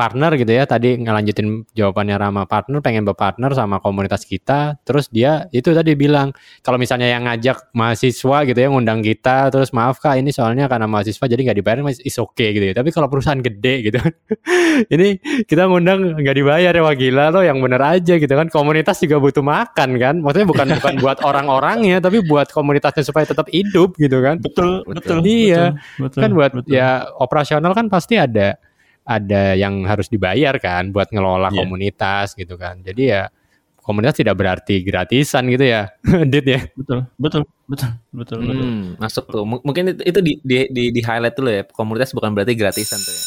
partner gitu ya. Tadi ngelanjutin jawabannya Rama partner pengen berpartner sama komunitas kita. Terus dia itu tadi bilang kalau misalnya yang ngajak mahasiswa gitu ya ngundang kita terus maaf kak ini soalnya karena mahasiswa jadi nggak dibayar is oke okay, gitu ya. Tapi kalau perusahaan gede gitu ini kita ngundang nggak dibayar ya wah gila loh yang bener aja gitu kan. Komunitas juga butuh makan kan. Maksudnya bukan bukan buat orang-orangnya tapi buat komunitasnya supaya tetap hidup gitu kan. Betul betul iya. betul, betul, kan buat betul. ya operasional kan pasti ada ada yang harus dibayar kan buat ngelola yeah. komunitas gitu kan. Jadi ya komunitas tidak berarti gratisan gitu ya, Dit ya. Betul, betul, betul, betul, hmm, betul. Masuk tuh. M mungkin itu, itu di, di, di, di highlight dulu ya. Komunitas bukan berarti gratisan tuh ya.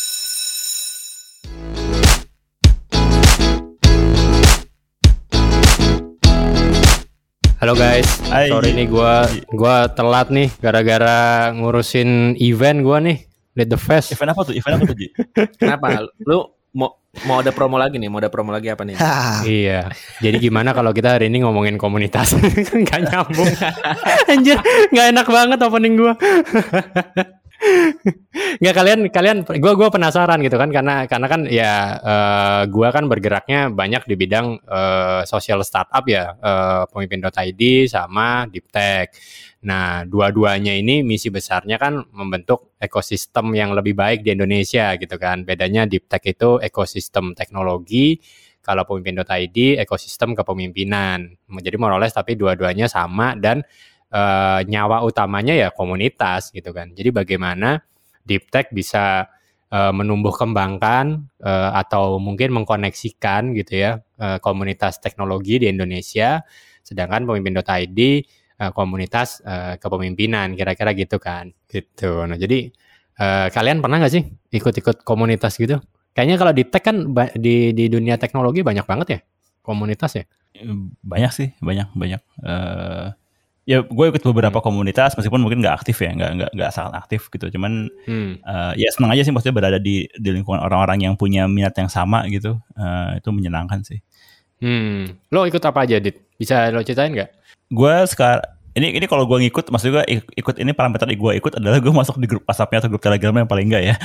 Halo guys, Hai. sorry nih gue gua telat nih gara-gara ngurusin event gue nih Lead the Fest. Event apa tuh? Event apa tuh, Ji? Kenapa? Lu mau mau ada promo lagi nih? Mau ada promo lagi apa nih? iya. Jadi gimana kalau kita hari ini ngomongin komunitas? gak nyambung. Anjir, gak enak banget opening gua. Nggak kalian kalian gua gua penasaran gitu kan karena karena kan ya uh, gua kan bergeraknya banyak di bidang uh, sosial startup ya uh, pemimpin.id sama deep tech. Nah, dua-duanya ini misi besarnya kan membentuk ekosistem yang lebih baik di Indonesia gitu kan. Bedanya Deep Tech itu ekosistem teknologi, kalau pemimpin.id ekosistem kepemimpinan. Jadi more tapi dua-duanya sama dan e, nyawa utamanya ya komunitas gitu kan. Jadi bagaimana Deep Tech bisa e, menumbuh kembangkan e, atau mungkin mengkoneksikan gitu ya e, komunitas teknologi di Indonesia, sedangkan pemimpin.id uh, komunitas uh, kepemimpinan kira-kira gitu kan. Gitu. Nah jadi uh, kalian pernah nggak sih ikut-ikut komunitas gitu? Kayaknya kalau di tech kan di di dunia teknologi banyak banget ya komunitas ya? Banyak sih banyak banyak. Uh, ya gue ikut beberapa hmm. komunitas meskipun mungkin nggak aktif ya nggak nggak nggak sangat aktif gitu. Cuman hmm. uh, ya senang aja sih maksudnya berada di di lingkungan orang-orang yang punya minat yang sama gitu. Uh, itu menyenangkan sih. Hmm. Lo ikut apa aja dit? Bisa lo ceritain nggak gue sekarang ini ini kalau gue ngikut maksud gue ikut ini parameter gue ikut adalah gue masuk di grup WhatsAppnya atau grup Telegramnya yang paling enggak ya.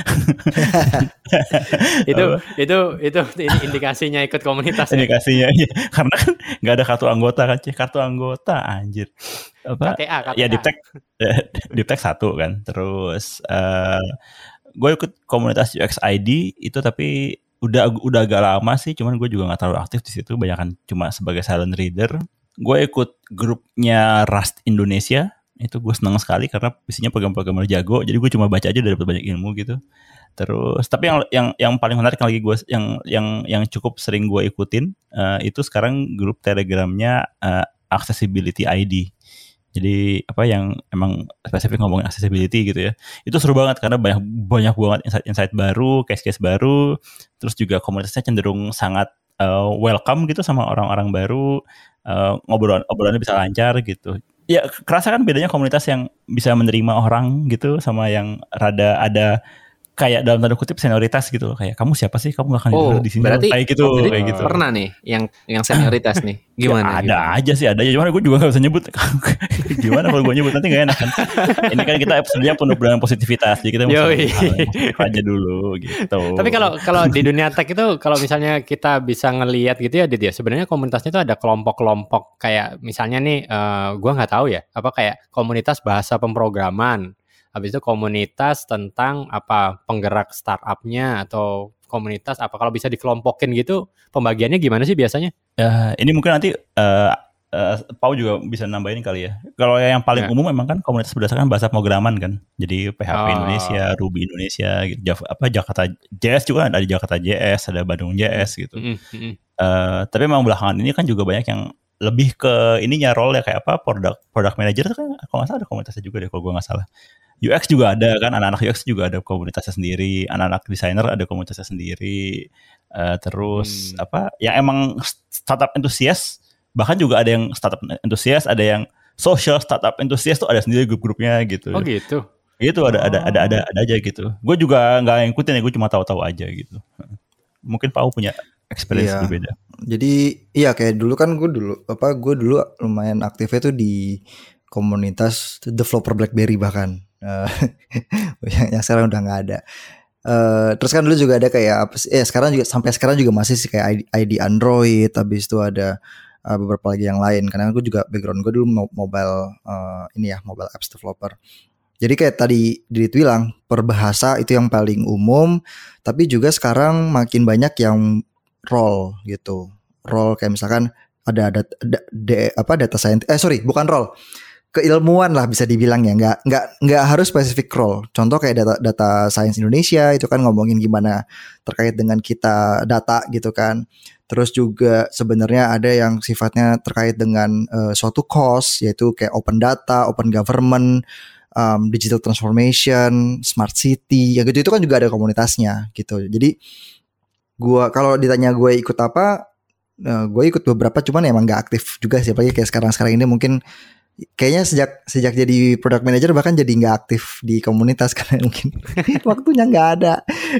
Itu itu itu indikasinya ikut komunitas ya? indikasinya ya. karena kan nggak ada kartu anggota kan cih. Kartu anggota anjir. Apa? KTA, KTA. ya di tag di tag satu kan. Terus uh, gue ikut komunitas UX ID itu tapi udah udah agak lama sih. Cuman gue juga nggak terlalu aktif di situ. Banyak kan cuma sebagai silent reader gue ikut grupnya Rust Indonesia. Itu gue seneng sekali karena isinya program-programmer jago. Jadi gue cuma baca aja dapat banyak ilmu gitu. Terus tapi yang yang yang paling menarik lagi gue yang yang yang cukup sering gue ikutin uh, itu sekarang grup telegramnya uh, accessibility ID jadi apa yang emang spesifik ngomongin accessibility gitu ya. Itu seru banget karena banyak banyak banget insight-insight baru case-case baru. Terus juga komunitasnya cenderung sangat uh, welcome gitu sama orang-orang baru uh, ngobrol obrolannya bisa lancar gitu. Ya kerasa kan bedanya komunitas yang bisa menerima orang gitu sama yang rada ada kayak dalam tanda kutip senioritas gitu kayak kamu siapa sih? Kamu gak akan oh, di sini. berarti, kayak gitu oh, kayak gitu. pernah nih yang yang senioritas nih. Ya, gimana ya, ada gimana? aja sih ada aja. Cuman gue juga gak bisa nyebut. Gimana kalau gue nyebut? Nanti gak enak kan? Ini kan kita sebenarnya penuh dengan positivitas jadi kita mau aja dulu gitu. Tapi kalau kalau di dunia tech itu kalau misalnya kita bisa ngelihat gitu ya Did ya sebenarnya komunitasnya itu ada kelompok-kelompok kayak misalnya nih uh, eh, gue nggak tahu ya apa kayak komunitas bahasa pemrograman habis itu komunitas tentang apa penggerak startupnya atau komunitas apa kalau bisa dikelompokin gitu pembagiannya gimana sih biasanya? Uh, ini mungkin nanti uh, uh, Pau juga bisa nambahin kali ya. Kalau yang paling ya. umum memang kan komunitas berdasarkan bahasa pemrograman kan. Jadi PHP oh. Indonesia, Ruby Indonesia, gitu. Java, apa Jakarta JS juga ada Jakarta JS, ada Bandung JS gitu. Mm -hmm. uh, tapi memang belakangan ini kan juga banyak yang lebih ke ininya role ya kayak apa product product manager itu kan kalau nggak salah ada komunitasnya juga deh kalau gue nggak salah UX juga ada kan anak-anak UX juga ada komunitasnya sendiri anak-anak desainer ada komunitasnya sendiri uh, terus hmm. apa yang emang startup entusias bahkan juga ada yang startup entusias ada yang social startup entusias tuh ada sendiri grup-grupnya gitu oh gitu itu ada, oh. ada ada ada ada aja gitu gue juga nggak ngikutin ya gue cuma tahu-tahu aja gitu mungkin Pau punya experience iya. berbeda jadi iya kayak dulu kan gue dulu apa gue dulu lumayan aktifnya tuh di komunitas developer BlackBerry bahkan uh, yang, yang sekarang udah nggak ada Eh, terus kan dulu juga ada kayak apa sih? Eh sekarang juga sampai sekarang juga masih sih kayak ID, ID Android. Habis itu ada uh, beberapa lagi yang lain. Karena gue juga background gue dulu mo- mobile uh, ini ya mobile apps developer. Jadi kayak tadi Didit bilang perbahasa itu yang paling umum. Tapi juga sekarang makin banyak yang role gitu. Role kayak misalkan ada ada, ada, apa data science. Eh sorry bukan role keilmuan lah bisa dibilang ya. Nggak nggak nggak harus spesifik role. Contoh kayak data data science Indonesia itu kan ngomongin gimana terkait dengan kita data gitu kan. Terus juga sebenarnya ada yang sifatnya terkait dengan uh, suatu cost yaitu kayak open data open government um, digital transformation smart city ya gitu. Itu kan juga ada komunitasnya gitu. Jadi gua kalau ditanya gue ikut apa uh, gue ikut beberapa cuman emang nggak aktif juga sih. Apalagi kayak sekarang sekarang ini mungkin kayaknya sejak sejak jadi product manager bahkan jadi nggak aktif di komunitas karena mungkin waktunya nggak ada.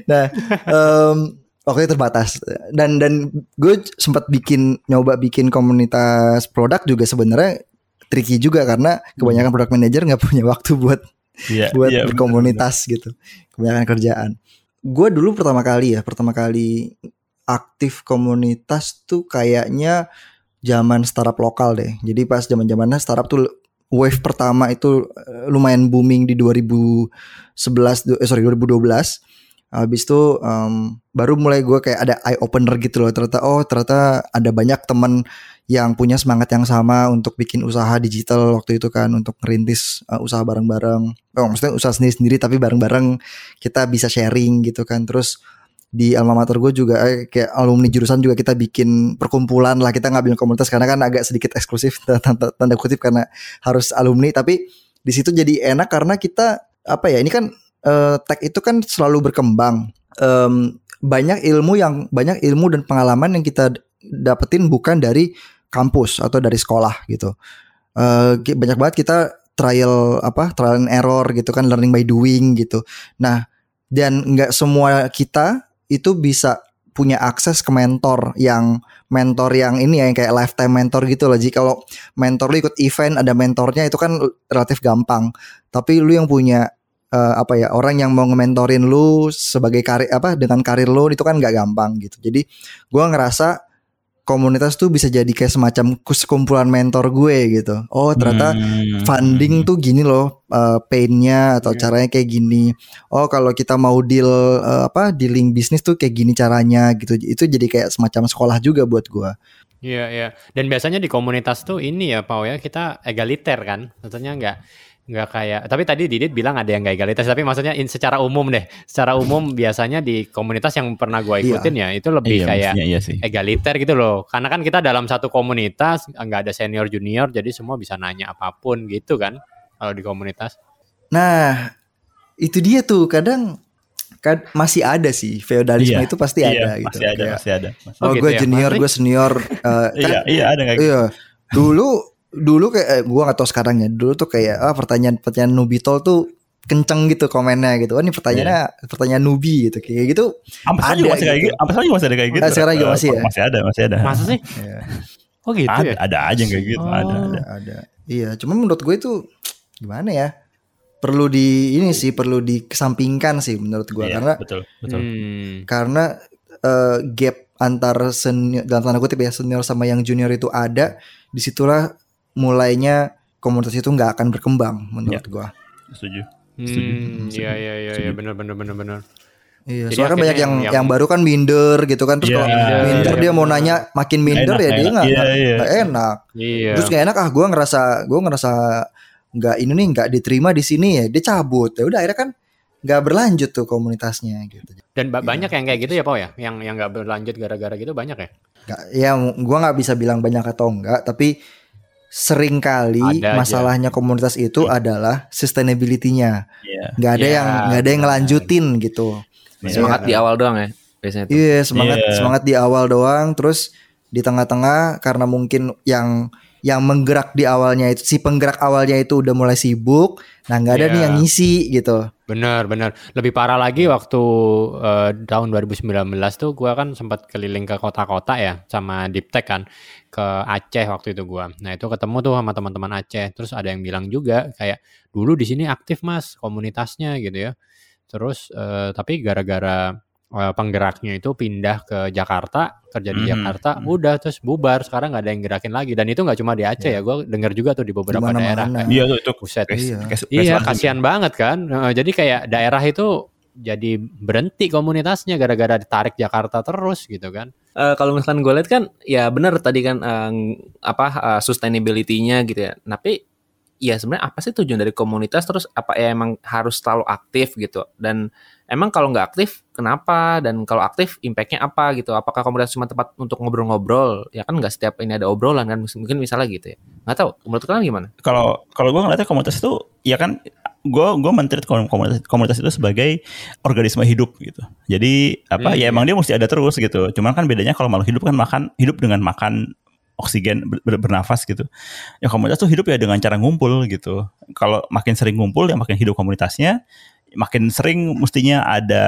Nah, um, waktunya terbatas dan dan gue sempat bikin nyoba bikin komunitas produk juga sebenarnya tricky juga karena kebanyakan product manager nggak punya waktu buat Iya, buat iya, berkomunitas gitu. Kebanyakan kerjaan. Gue dulu pertama kali ya, pertama kali aktif komunitas tuh kayaknya zaman startup lokal deh. Jadi pas zaman-zamannya startup tuh wave pertama itu eh, lumayan booming di 2011 du- eh sorry 2012. Habis itu em, baru mulai gue kayak ada eye opener gitu loh. Ternyata oh ternyata ada banyak temen yang punya semangat yang sama untuk bikin usaha digital waktu itu kan untuk merintis uh, usaha bareng-bareng. Oh, maksudnya usaha sendiri-sendiri tapi bareng-bareng kita bisa sharing gitu kan. Terus di alma mater gue juga eh, kayak alumni jurusan juga kita bikin perkumpulan lah kita nggak bilang komunitas karena kan agak sedikit eksklusif tanda, tanda kutip karena harus alumni. Tapi di situ jadi enak karena kita apa ya ini kan eh, tech itu kan selalu berkembang. Em, banyak ilmu yang banyak ilmu dan pengalaman yang kita dapetin bukan dari kampus atau dari sekolah gitu. Ki- banyak banget kita trial apa trial and error gitu kan learning by doing gitu. Nah dan nggak semua kita itu bisa punya akses ke mentor yang mentor yang ini ya yang kayak lifetime mentor gitu loh. Jadi kalau mentor lu ikut event ada mentornya itu kan relatif gampang. Tapi lu yang punya eh, apa ya orang yang mau nge-mentorin lu sebagai karir apa dengan karir lu itu kan nggak gampang gitu. Jadi gua ngerasa komunitas tuh bisa jadi kayak semacam kumpulan mentor gue gitu. Oh ternyata Hmm, funding tuh gini loh uh, painnya atau Iya. caranya kayak gini. Oh kalau kita mau deal uh, apa dealing bisnis tuh kayak gini caranya gitu. Itu jadi kayak semacam sekolah juga buat gua. Iya, iya. Dan biasanya di komunitas tuh ini ya, Pau ya, kita egaliter kan. Maksudnya nggak nggak kayak tapi tadi Didit bilang ada yang nggak egaliter tapi maksudnya in, secara umum deh secara umum biasanya di komunitas yang pernah gua Iya. ikutin ya itu lebih Iya, kayak iya sih. egaliter gitu loh karena kan kita dalam satu komunitas nggak ada senior junior jadi semua bisa nanya apa pun gitu kan kalau di komunitas Nah itu dia tuh kadang kad- masih ada sih feodalisme Iya, itu pasti Iya, ada gitu. masih ada, Kayak, masih ada. masih oh Oh, gitu gue ya? junior, Masih? gue senior. uh, kan Iya, iya ada kayak gitu. Iya. Dulu dulu kayak eh, gua nggak tahu sekarang ya. Dulu tuh kayak ah pertanyaan pertanyaan Nubitol tuh kenceng gitu komennya gitu. Oh ini pertanyaannya pertanyaan Nubi gitu. Kayak gitu. Sekarang ada juga masih kayak gitu. gitu. Sekarang juga masih ada kayak gitu. Ah, sekarang juga Eh, masih ya? Masih ada, masih ada. masa sih Ya, oh gitu ada, ya ada aja yang kayak gitu. Oh. Ada, ada. ada. Iya, cuma menurut gue itu gimana ya? Perlu di ini sih perlu dikesampingkan sih menurut gua Iya, karena betul, betul. Hmm. karena eh, gap antar senior dalam tanda kutip ya senior sama yang junior itu ada di situlah mulainya komunitas itu nggak akan berkembang menurut Iya. gua Setuju. Setuju. Hmm, iya iya iya iya benar benar benar benar. Iya, Jadi soalnya kan banyak yang, yang- yang baru kan minder gitu kan terus Iya, kalau iya, minder iya, dia mau benar. nanya makin minder Nggak ya enak, dia nggak iya, nggak- iya. nggak enak Iya. terus gak enak ah gue ngerasa gue ngerasa nggak ini nih nggak diterima di sini ya dia cabut ya udah akhirnya kan nggak berlanjut tuh komunitasnya gitu Dan ba- Iya. banyak yang kayak gitu ya, Pau ya? Yang yang nggak berlanjut gara-gara gitu banyak ya? Nggak- ya gue nggak bisa bilang banyak atau enggak tapi sering kali Ada aja. masalahnya komunitas itu adalah sustainability-nya Iya. nggak ada Ya, yang nggak ada yang ngelanjutin gitu Iya. Semangat di awal doang ya biasanya. Iya semangat Iya. semangat di awal doang terus di tengah-tengah karena mungkin yang yang menggerak di awalnya itu si penggerak awalnya itu udah mulai sibuk nah nggak ada Iya. nih yang ngisi gitu Bener, bener. Lebih parah lagi waktu eh, tahun 2019 tuh gua kan sempat keliling ke kota-kota ya sama Deep Tech kan ke Aceh waktu itu gua. Nah, itu ketemu tuh sama teman-teman Aceh. Terus ada yang bilang juga kayak dulu di sini aktif Mas komunitasnya gitu ya. terus eh, tapi gara-gara penggeraknya itu pindah ke Jakarta kerja di Mhm, Jakarta mhm. udah terus bubar sekarang nggak ada yang gerakin lagi dan itu nggak cuma di Aceh ya gue dengar juga tuh di beberapa mana-mana. daerah kayak, Iya tuh itu. buset Iya. Iya, kasihan banget kan. Eh, jadi kayak daerah itu jadi berhenti komunitasnya gara-gara ditarik Jakarta terus gitu kan. Eh, kalau misalkan gue lihat kan ya benar tadi kan eh, apa eh, sustainability-nya gitu ya. Tapi ya sebenarnya apa sih tujuan dari komunitas? Terus apa ya emang harus selalu aktif gitu? Dan emang kalau nggak aktif kenapa? Dan kalau aktif impactnya apa gitu? Apakah komunitas cuma tempat untuk ngobrol-ngobrol? Ya kan nggak setiap ini ada obrolan kan mungkin misalnya gitu ya. Nggak tahu menurut kalian gimana? Kalau kalau gue ngeliatnya komunitas itu ya kan gue gue mentreat komunitas komunitas itu sebagai organisme hidup gitu. Jadi apa Hmm. ya emang dia mesti ada terus gitu. Cuman kan bedanya kalau makhluk hidup kan makan hidup dengan makan oksigen ber- ber- bernafas gitu. Ya komunitas tuh hidup ya dengan cara ngumpul gitu. Kalau makin sering ngumpul ya makin hidup komunitasnya makin sering mestinya ada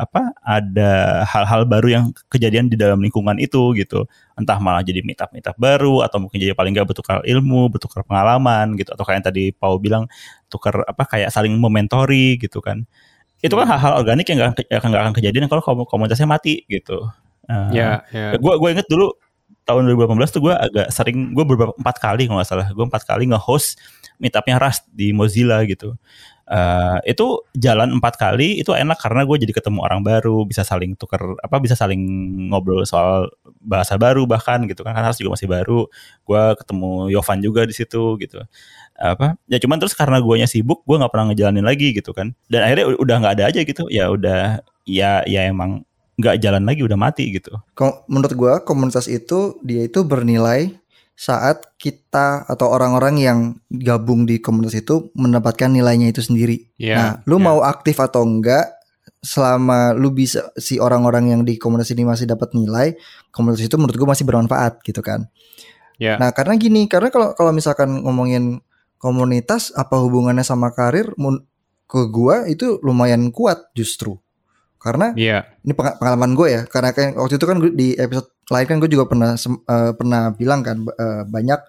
apa ada hal-hal baru yang kejadian di dalam lingkungan itu gitu. Entah malah jadi meet up meet up baru atau mungkin jadi paling nggak bertukar ilmu bertukar pengalaman gitu. Atau kayak yang tadi Pau bilang tukar apa kayak saling mementori gitu kan. Itu kan hal-hal organik yang nggak akan akan kejadian kalau komu- komunitasnya mati gitu. Uh, Ya, ya. gue gue inget dulu tahun 2018 tuh gue agak sering gue beberapa empat kali kalau nggak salah. Gue empat kali nge-host meetupnya Rust di Mozilla gitu. Eh, itu jalan empat kali itu enak karena gue jadi ketemu orang baru bisa saling tukar apa bisa saling ngobrol soal bahasa baru bahkan gitu kan. Karena Rust juga masih baru. Gue ketemu Yovan juga di situ gitu. Apa ya cuman terus karena guanya sibuk gue nggak pernah ngejalanin lagi gitu kan. Dan akhirnya udah nggak ada aja gitu. Ya udah ya ya emang nggak jalan lagi udah mati gitu menurut gua komunitas itu dia itu bernilai saat kita atau orang-orang yang gabung di komunitas itu mendapatkan nilainya itu sendiri. Ya, nah, lu ya. mau aktif atau enggak selama lu bisa si orang-orang yang di komunitas ini masih dapat nilai, komunitas itu menurut gua masih bermanfaat gitu kan. Ya. Nah, karena gini, karena kalau kalau misalkan ngomongin komunitas apa hubungannya sama karir ke gua itu lumayan kuat justru. Karena Iya. ini peng- pengalaman gue ya karena kayak waktu itu kan gue di episode lain kan gue juga pernah eh, pernah bilang kan eh, banyak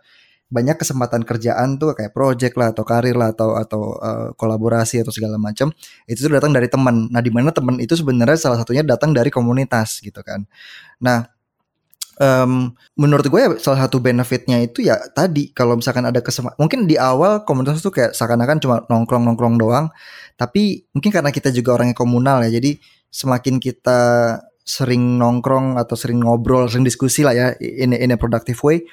banyak kesempatan kerjaan tuh kayak project lah atau karir lah atau atau eh, kolaborasi atau segala macam itu tuh datang dari teman nah di mana teman itu sebenarnya salah satunya datang dari komunitas gitu kan nah em, menurut gue ya salah satu benefitnya itu ya tadi kalau misalkan ada kesempatan mungkin di awal komunitas tuh kayak seakan-akan cuma nongkrong nongkrong doang tapi mungkin karena kita juga orangnya komunal ya jadi semakin kita sering nongkrong atau sering ngobrol, sering diskusi lah ya in a, in a productive way,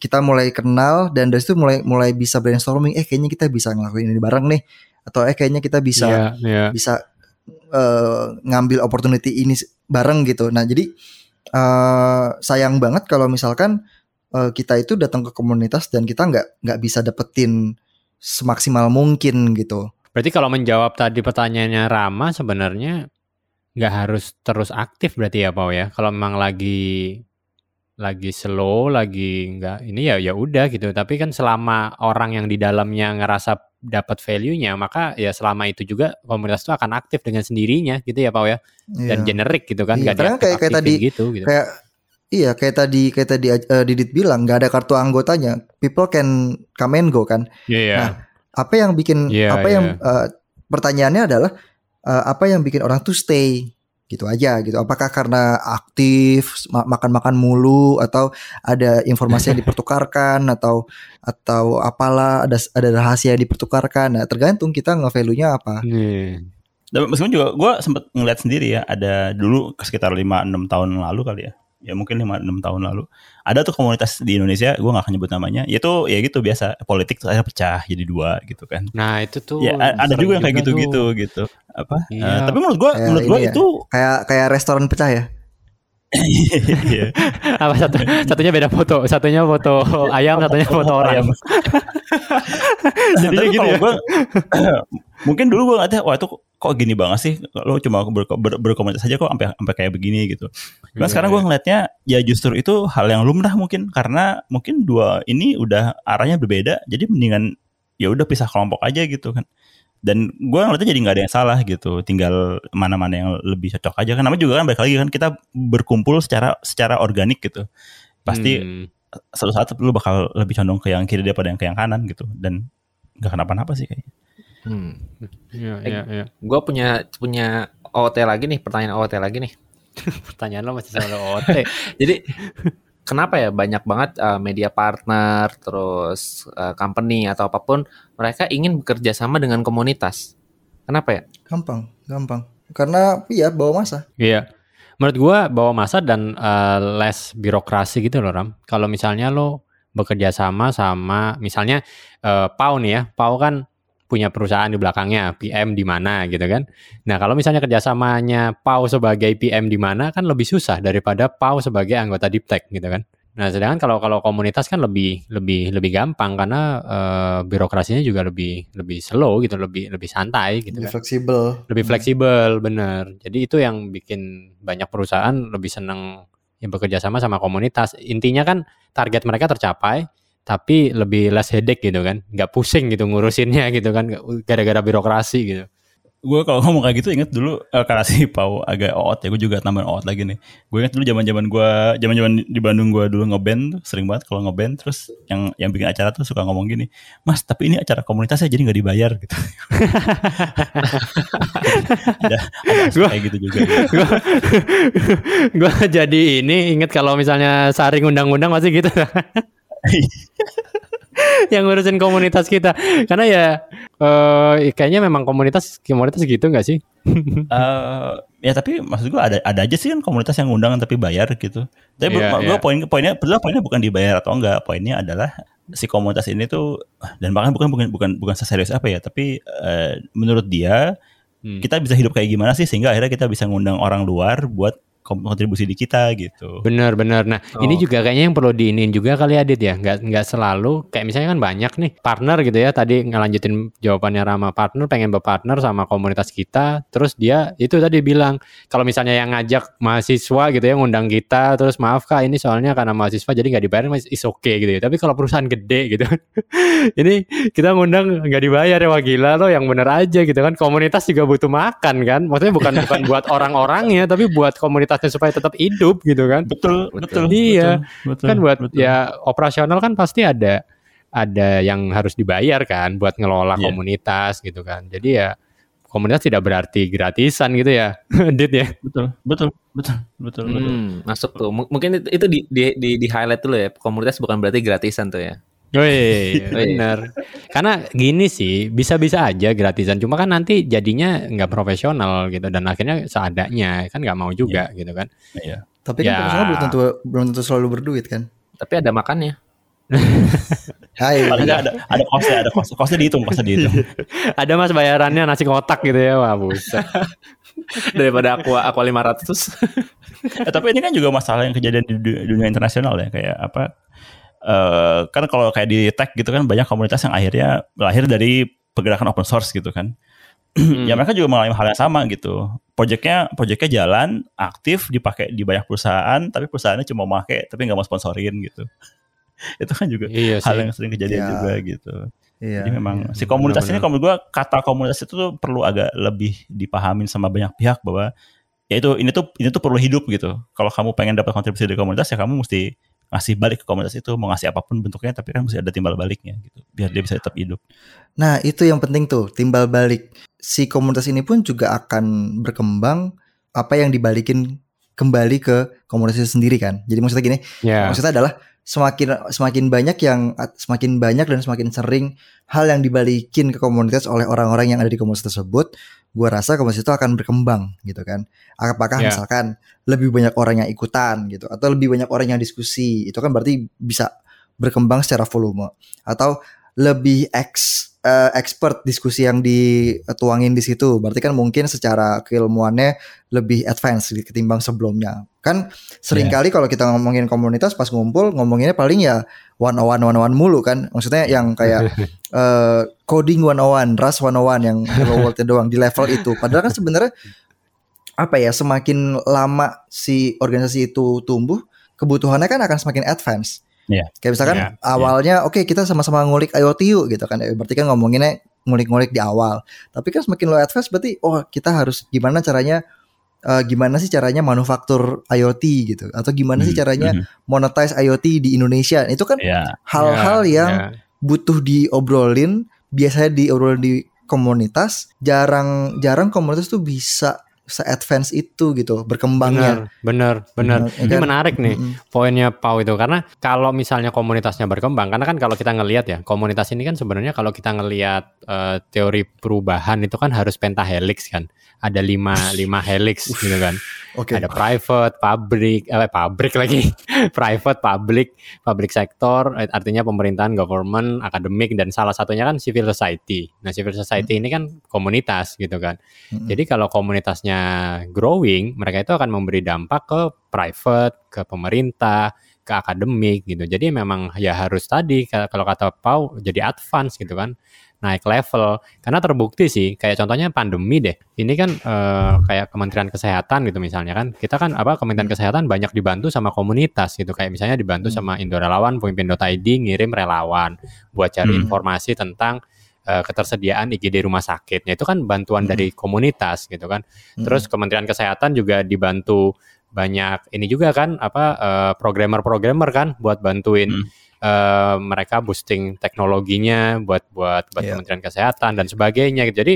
kita mulai kenal dan dari situ mulai mulai bisa brainstorming, eh kayaknya kita bisa ngelakuin ini bareng nih, atau eh kayaknya kita bisa Iya, iya. bisa eh, ngambil opportunity ini bareng gitu. Nah jadi eh, sayang banget kalau misalkan eh, kita itu datang ke komunitas dan kita nggak nggak bisa dapetin semaksimal mungkin gitu. Berarti kalau menjawab tadi pertanyaannya Rama sebenarnya nggak harus terus aktif berarti ya Pau ya. Kalau memang lagi lagi slow, lagi nggak ini ya ya udah gitu. Tapi kan selama orang yang di dalamnya ngerasa dapat value-nya, maka ya selama itu juga komunitas itu akan aktif dengan sendirinya gitu ya Pau ya. Dan Iya. generik gitu kan, Iya, nggak karena kayak- kayak tadi- gitu gitu. kayak iya kayak tadi kayak tadi eh, Didit bilang nggak ada kartu anggotanya people can come and go kan Iya, iya. Nah, apa yang bikin Iya, apa yang eh, pertanyaannya adalah eh, apa yang bikin orang tuh stay? Gitu aja gitu. Apakah karena aktif ma- makan-makan mulu atau ada informasi yang dipertukarkan atau atau apalah ada ada rahasia yang dipertukarkan. Nah tergantung kita nge-value-nya apa. Nih. Dan meskipun juga gue sempet ngeliat sendiri ya, ada dulu sekitar 5-6 tahun lalu kali ya, ya mungkin 5-6 tahun lalu, ada tuh komunitas di Indonesia, gue gak akan nyebut namanya, yaitu ya gitu biasa, politik tuh akhirnya pecah jadi dua gitu kan. Nah, itu tuh ya ada juga yang kayak tuh. gitu-gitu gitu. Apa? Iya. Eh, tapi menurut gue, menurut gue ya. itu kayak kayak restoran pecah ya Iya. apa satu satunya beda foto satunya foto ayam satunya foto orang Tapi gitu ya? gua- mungkin dulu gue ngeliatnya wah itu kok gini banget sih lo cuma ber, ber- berkomunitas aja kok sampai sampai kayak begini gitu. Cuman Iya, sekarang gue iya. ngeliatnya ya justru itu hal yang lumrah mungkin karena mungkin dua ini udah arahnya berbeda jadi mendingan ya udah pisah kelompok aja gitu kan. Dan gue ngeliatnya jadi nggak ada yang salah gitu, tinggal mana-mana yang lebih cocok aja kan. Namanya juga kan balik lagi kan kita berkumpul secara secara organik gitu. Pasti Hmm. Suatu saat lu bakal lebih condong ke yang kiri daripada yang ke yang kanan gitu dan nggak kenapa-napa sih kayaknya. Hmm. Iya, Eh, iya, iya. Gue punya punya OOT lagi nih, pertanyaan OOT lagi nih. Pertanyaan lo masih soal OT. Jadi kenapa ya banyak banget uh, media partner, terus uh, company atau apa pun mereka ingin bekerja sama dengan komunitas. Kenapa ya? Gampang, gampang. Karena iya bawa masa. Iya. Menurut gua bawa masa dan eh, less birokrasi gitu loh Ram. Kalau misalnya lo bekerja sama sama misalnya eh, Pau nih ya, Pau kan punya perusahaan di belakangnya, PM di mana gitu kan. Nah kalau misalnya kerjasamanya Pau sebagai PM di mana kan lebih susah daripada Pau sebagai anggota Diptek gitu kan. Nah sedangkan kalau kalau komunitas kan lebih lebih lebih gampang karena eh, birokrasinya juga lebih lebih slow gitu, lebih lebih santai gitu Lebih kan. fleksibel. lebih fleksibel bener. Jadi itu yang bikin banyak perusahaan lebih seneng ya bekerja sama sama komunitas. Intinya kan target mereka tercapai tapi lebih less headache gitu kan. Nggak pusing gitu ngurusinnya gitu kan. Gara-gara birokrasi gitu Gue kalau ngomong kayak gitu inget dulu eh, karena si Pau agak oot ya, gue juga tambahin oot lagi nih. Gue inget dulu zaman zaman gue, zaman zaman di Bandung gue dulu ngeband tuh sering banget kalau ngeband terus yang yang bikin acara tuh suka ngomong gini, Mas tapi ini acara komunitasnya jadi nggak dibayar gitu. ada, ada Gua- kayak gitu juga. gue gue jadi ini inget kalau misalnya saring undang-undang masih gitu yang ngurusin komunitas kita karena ya eh kayaknya memang komunitas komunitas gitu nggak sih Eh, ya tapi maksud gue ada ada aja sih kan komunitas yang undangan tapi bayar gitu. Tapi Iya, gue iya. poin poinnya padahal poinnya bukan dibayar atau enggak, poinnya adalah si komunitas ini tuh dan bahkan bukan bukan bukan bukan seserius apa ya, tapi eh, menurut dia Hmm. kita bisa hidup kayak gimana sih sehingga akhirnya kita bisa ngundang orang luar buat kontribusi di kita gitu. Bener bener. Nah Oh. ini juga kayaknya yang perlu diinin juga kali ya Dit ya. Nggak nggak selalu kayak misalnya kan banyak nih partner gitu ya. Tadi ngelanjutin jawabannya Rama partner pengen berpartner sama komunitas kita. Terus dia itu tadi bilang kalau misalnya yang ngajak mahasiswa gitu ya ngundang kita. Terus maaf kak ini soalnya karena mahasiswa jadi nggak dibayar is okay gitu ya. Tapi kalau perusahaan gede gitu ini kita ngundang nggak dibayar ya wah gila lo yang bener aja gitu kan. Komunitas juga butuh makan kan. Maksudnya bukan bukan buat orang-orangnya tapi buat komunitasnya supaya tetap hidup gitu kan Betul, Betul. betul. Iya. betul, betul, kan buat betul. ya operasional kan pasti ada ada yang harus dibayar kan buat ngelola Iya. komunitas gitu kan jadi ya komunitas tidak berarti gratisan gitu ya Dit ya betul, betul, betul, betul, betul. Hmm, masuk tuh. M- mungkin itu, itu di, di, di, di highlight dulu ya. Komunitas bukan berarti gratisan tuh ya. Woi, bener. Karena gini sih, bisa-bisa aja gratisan. Cuma kan nanti jadinya nggak profesional gitu dan akhirnya seadanya kan nggak mau juga gitu kan. Iya. Tapi kan Ya. profesional belum tentu belum tentu selalu berduit kan. Tapi ada makannya. Hai. Paling nggak ada ada kosnya, ada kos, kosnya dihitung, kosnya dihitung. Ada mas bayarannya nasi kotak gitu ya, wah buset. Daripada aqua aqua 500. Eh, tapi ini kan juga masalah yang kejadian di du- dunia internasional ya kayak apa eh kan kalau kayak di tech gitu kan banyak komunitas yang akhirnya lahir dari pergerakan open source gitu kan ya mereka juga mengalami hal yang sama gitu proyeknya proyeknya jalan aktif dipakai di banyak perusahaan tapi perusahaannya cuma pakai tapi nggak mau sponsorin gitu itu kan juga iya hal yang sering kejadian Ya. juga gitu Iya. jadi memang iya. si komunitas ini benar-benar. kalau menurut gua kata komunitas itu tuh perlu agak lebih dipahamin sama banyak pihak bahwa ya itu ini tuh ini tuh perlu hidup gitu. Kalau kamu pengen dapat kontribusi dari komunitas ya kamu mesti ngasih balik ke komunitas itu mau ngasih apa pun bentuknya tapi kan mesti ada timbal baliknya gitu biar dia bisa tetap hidup. Nah, itu yang penting tuh, timbal balik. Si komunitas ini pun juga akan berkembang apa yang dibalikin kembali ke komunitas itu sendiri kan. Jadi maksudnya gini, Ya. maksudnya adalah semakin semakin banyak yang semakin banyak dan semakin sering hal yang dibalikin ke komunitas oleh orang-orang yang ada di komunitas tersebut, gua rasa komunitas itu akan berkembang gitu kan. Apakah Ya. misalkan lebih banyak orang yang ikutan gitu atau lebih banyak orang yang diskusi, itu kan berarti bisa berkembang secara volume atau lebih ex eh, expert diskusi yang dituangin di situ. Berarti kan mungkin secara keilmuannya lebih advance ketimbang sebelumnya. Kan sering kali kalau kita ngomongin komunitas pas ngumpul ngomonginnya paling ya one on one one on one mulu kan. Maksudnya yang kayak eh, coding one on one, Rust one on one yang hello world doang di level itu. Padahal kan sebenarnya apa ya semakin lama si organisasi itu tumbuh, kebutuhannya kan akan semakin advance. Iya. Kayak misalkan Iya, awalnya oke kita sama-sama ngulik IoT yuk gitu kan. Eh, Berarti kan ngomonginnya ngulik-ngulik di awal. Tapi kan semakin lo advance berarti oh kita harus gimana caranya eh, gimana sih caranya manufaktur IoT gitu atau gimana sih Hmm, caranya mhm. monetize IoT di Indonesia. Itu kan ya hal-hal Ya, yang ya. butuh diobrolin biasanya diobrolin di komunitas jarang jarang komunitas tuh bisa se-advance itu gitu berkembangnya. Bener, bener, bener. Bener, Ini kan? menarik nih Mm-mm. poinnya Pau itu karena kalau misalnya komunitasnya berkembang, karena kan kalau kita ngelihat ya komunitas ini kan sebenarnya kalau kita ngelihat eh, teori perubahan itu kan harus pentahelix kan, ada lima lima helix gitu kan, Oke. ada private, public, eh pabrik lagi, private, public, public sector, eh, artinya pemerintahan, government, akademik dan salah satunya kan civil society. Nah civil society ini kan komunitas gitu kan. Mm-mm. Jadi kalau komunitasnya growing, mereka itu akan memberi dampak ke private, ke pemerintah, ke akademik gitu. Jadi memang ya harus tadi ka- kalau kata Pau jadi advance gitu kan, naik level. Karena terbukti sih, kayak contohnya pandemi deh. Ini kan eh, kayak Kementerian Kesehatan gitu misalnya kan, kita kan apa Kementerian Kesehatan banyak dibantu sama komunitas gitu. Kayak misalnya dibantu Hmm. sama Indorelawan, pemimpin.id ngirim relawan buat cari Hmm. informasi tentang eh, ketersediaan IGD rumah sakitnya itu kan bantuan Hmm. dari komunitas gitu kan. Terus Kementerian Kesehatan juga dibantu banyak ini juga kan apa eh, programmer-programmer kan buat bantuin Hmm. eh, mereka boosting teknologinya buat buat buat Iya. Kementerian Kesehatan dan sebagainya. gitu. Jadi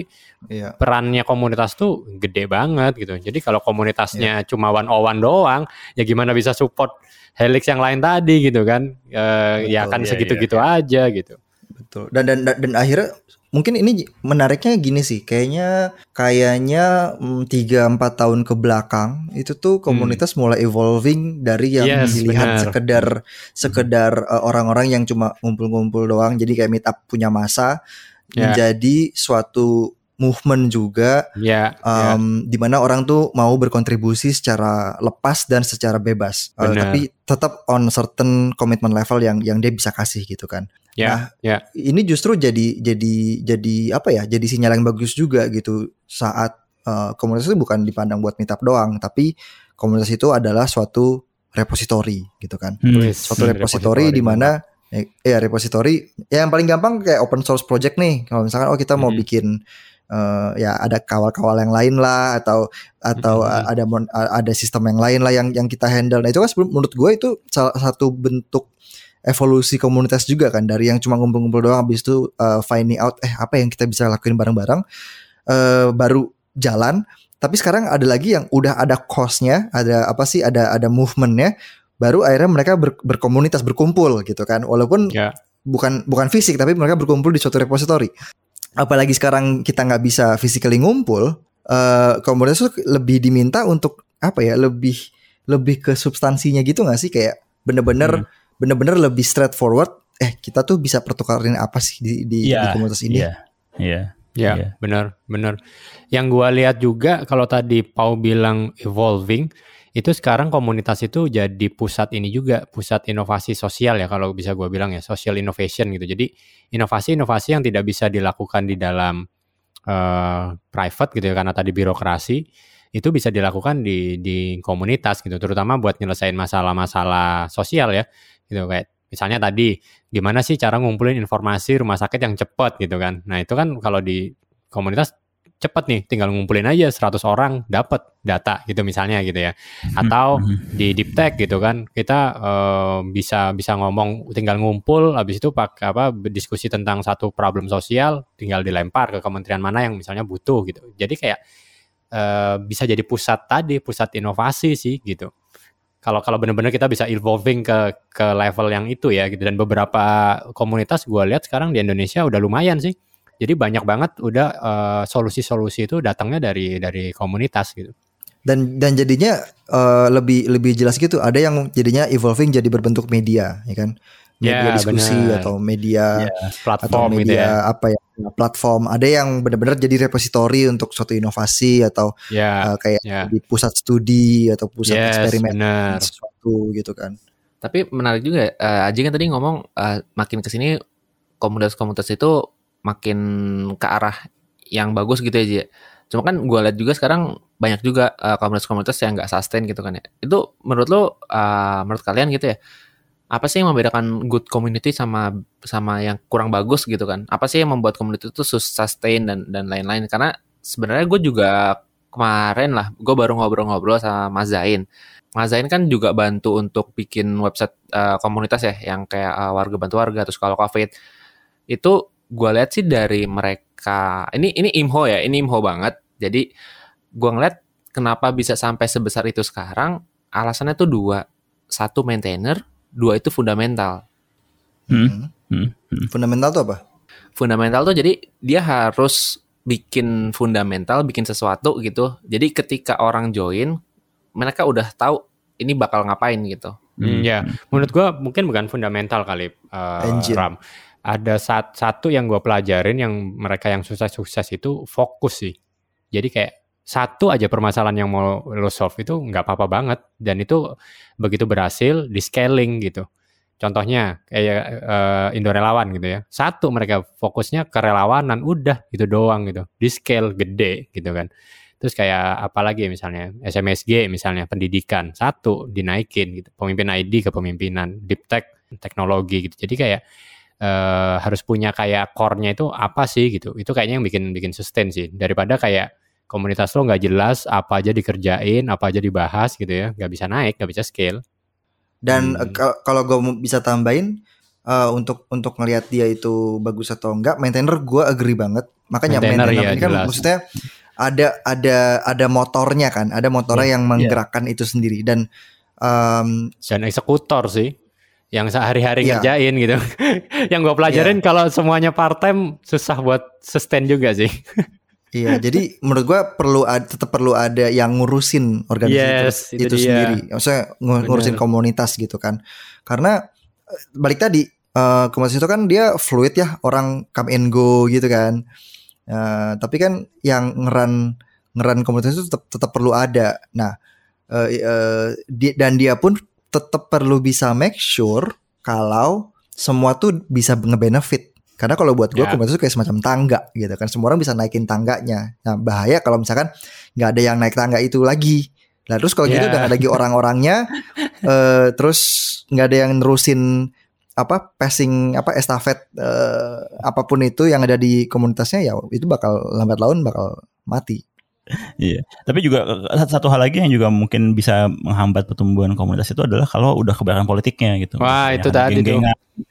Iya. perannya komunitas tuh gede banget gitu. Jadi kalau komunitasnya Iya. cuma one on one doang, ya gimana bisa support helix yang lain tadi gitu kan? Eh, ya kan iya, segitu-gitu aja gitu. Betul. Dan dan dan, dan akhirnya mungkin ini menariknya gini sih. Kayaknya kayaknya mm, tiga empat tahun ke belakang itu tuh komunitas mulai evolving dari yang Hmm. Yes, dilihat benar. sekedar sekedar uh, orang-orang yang cuma ngumpul-ngumpul doang. Jadi kayak meet up punya masa Ya. menjadi suatu movement juga Ya, ya. um, di mana orang tuh mau berkontribusi secara lepas dan secara bebas, Uh, tapi tetap on certain commitment level yang yang dia bisa kasih gitu kan. Ya, Nah, ya. Ini justru jadi jadi jadi apa ya? Jadi sinyal yang bagus juga gitu saat uh, komunitas itu bukan dipandang buat meetup doang, tapi komunitas itu adalah suatu repository gitu kan. Hmm. Suatu hmm, repository di mana eh, ya repository ya yang paling gampang kayak open source project nih. Kalau misalkan oh kita mau Mhm. bikin eh, ya ada kawal-kawal yang lain lah atau atau Mhm. ada mon- ada sistem yang lain lah yang yang kita handle. Nah itu kan sebelum- menurut gue itu salah satu bentuk evolusi komunitas juga kan dari yang cuma ngumpul-ngumpul doang habis itu uh, finding out eh apa yang kita bisa lakuin bareng-bareng eh, baru jalan tapi sekarang ada lagi yang udah ada cause-nya ada apa sih ada ada movementnya baru akhirnya mereka ber- berkomunitas berkumpul gitu kan walaupun Ya. bukan bukan fisik tapi mereka berkumpul di suatu repository apalagi sekarang kita nggak bisa physically ngumpul eh komunitas tuh lebih diminta untuk apa ya lebih lebih ke substansinya gitu nggak sih kayak bener-bener Hmm. Bener-bener lebih straightforward eh kita tuh bisa pertukarin apa sih di di, Iya, di komunitas ini Iya. Iya. Ya, Iya. benar, benar. Yang gua lihat juga kalau tadi Pau bilang evolving, itu sekarang komunitas itu jadi pusat ini juga, pusat inovasi sosial ya kalau bisa gua bilang ya, social innovation gitu. Jadi inovasi-inovasi yang tidak bisa dilakukan di dalam eh, private gitu ya karena tadi birokrasi itu bisa dilakukan di di komunitas gitu, terutama buat nyelesain masalah-masalah sosial ya. Gitu kayak misalnya tadi gimana sih cara ngumpulin informasi rumah sakit yang cepat gitu kan. Nah, itu kan kalau di komunitas cepat nih, tinggal ngumpulin aja 100 orang dapat data gitu misalnya gitu ya. Atau di deep tech gitu kan, kita eh, bisa bisa ngomong tinggal ngumpul habis itu pakai apa diskusi tentang satu problem sosial tinggal dilempar ke kementerian mana yang misalnya butuh gitu. Jadi kayak eh, bisa jadi pusat tadi, pusat inovasi sih gitu kalau kalau benar-benar kita bisa evolving ke ke level yang itu ya gitu. Dan beberapa komunitas gue lihat sekarang di Indonesia udah lumayan sih. Jadi banyak banget udah eh, solusi-solusi itu datangnya dari dari komunitas gitu. Dan dan jadinya eh, lebih lebih jelas gitu. Ada yang jadinya evolving jadi berbentuk media ya kan? Media Ya, diskusi benar. atau media atau platform gitu media ya. apa ya platform ada yang benar-benar jadi repository untuk suatu inovasi atau ya eh, kayak ya di pusat studi atau pusat yes eksperimen sesuatu gitu kan Tapi menarik juga, uh, Aji kan tadi ngomong eh, makin ke sini komunitas-komunitas itu makin ke arah yang bagus gitu ya, Ji. Cuma kan gue lihat juga sekarang banyak juga eh, komunitas-komunitas yang nggak sustain gitu kan ya. Itu menurut lo, eh, menurut kalian gitu ya, apa sih yang membedakan good community sama sama yang kurang bagus gitu kan? Apa sih yang membuat community itu sus- sustain dan dan lain-lain? Karena sebenarnya gue juga kemarin lah, gue baru ngobrol-ngobrol sama Mas Zain. Mas Zain kan juga bantu untuk bikin website eh, komunitas ya, yang kayak eh, warga bantu warga, terus kalau COVID itu gue lihat sih dari mereka ini ini imho ya, ini imho banget. Jadi gua ngeliat kenapa bisa sampai sebesar itu sekarang, alasannya tuh dua. Satu maintainer, dua itu fundamental. Hmm. Hmm. Hmm. Fundamental tuh apa? Fundamental tuh jadi dia harus bikin fundamental, bikin sesuatu gitu. Jadi ketika orang join, mereka udah tahu ini bakal ngapain gitu. Hmm, ya, menurut gua mungkin bukan fundamental kali uh, Engine. Ram. Ada sat- satu yang gue pelajarin yang mereka yang sukses-sukses itu fokus sih. Jadi kayak satu aja permasalahan yang mau lo solve itu nggak apa-apa banget dan itu begitu berhasil di scaling gitu. Contohnya kayak eh, Indo relawan gitu ya. Satu mereka fokusnya ke relawanan udah gitu doang gitu. Di scale gede gitu kan. Terus kayak apalagi misalnya SMSG misalnya pendidikan satu dinaikin gitu. Pemimpin ID ke pemimpinan, deep tech teknologi gitu. Jadi kayak eh, harus punya kayak core-nya itu apa sih gitu. Itu kayaknya yang bikin bikin sustain sih daripada kayak komunitas lo nggak jelas apa aja dikerjain, apa aja dibahas gitu ya, nggak bisa naik, nggak bisa scale. Dan Hmm. eh, kal- kalau gue bisa tambahin eh, untuk untuk ngelihat dia itu bagus atau enggak, maintainer gue agree banget. Makanya Maintainer, maintainer, iya, ini kan jelas. maksudnya ada ada ada motornya kan, ada motornya Iya, yang menggerakkan itu sendiri dan em, dan eksekutor sih yang sehari-hari Iya. ngerjain gitu. yang gue pelajarin kalau semuanya part time susah buat sustain juga sih. Iya, jadi menurut gua perlu ada, tetap perlu ada yang ngurusin organisasi Yes, itu, itu dia. sendiri. Maksudnya ngu- ngurusin Bener. komunitas gitu kan. Karena eh, balik tadi eh, komunitas itu kan dia fluid ya, orang come and go gitu kan. Eh, tapi kan yang ngeran ngeran komunitas itu tetap tetap perlu ada. Nah, eh, eh, di- dan dia pun tetap perlu bisa make sure kalau semua tuh bisa ngebenefit. Karena kalau buat gue Ya. komunitas itu kayak semacam tangga gitu kan. Semua orang bisa naikin tangganya. Nah bahaya kalau misalkan nggak ada yang naik tangga itu lagi. Nah terus kalau gitu Ya. udah nggak ada lagi orang-orangnya. eh terus nggak ada yang nerusin apa passing apa estafet eh, apa pun itu yang ada di komunitasnya ya itu bakal lambat laun bakal mati. Iya. Tapi juga eh, satu hal lagi yang juga mungkin bisa menghambat pertumbuhan komunitas itu adalah kalau udah kebanyakan politiknya gitu. Wah, Misalnya itu tadi tuh.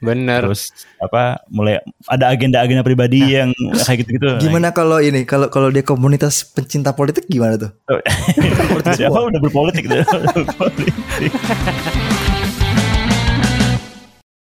Bener. Terus apa mulai ada agenda-agenda pribadi yang kayak gitu-gitu. Nah, Gimana kalau ini kalau kalau dia komunitas pencinta politik gimana tuh? Jadi apa udah berpolitik tuh. Berpolitik.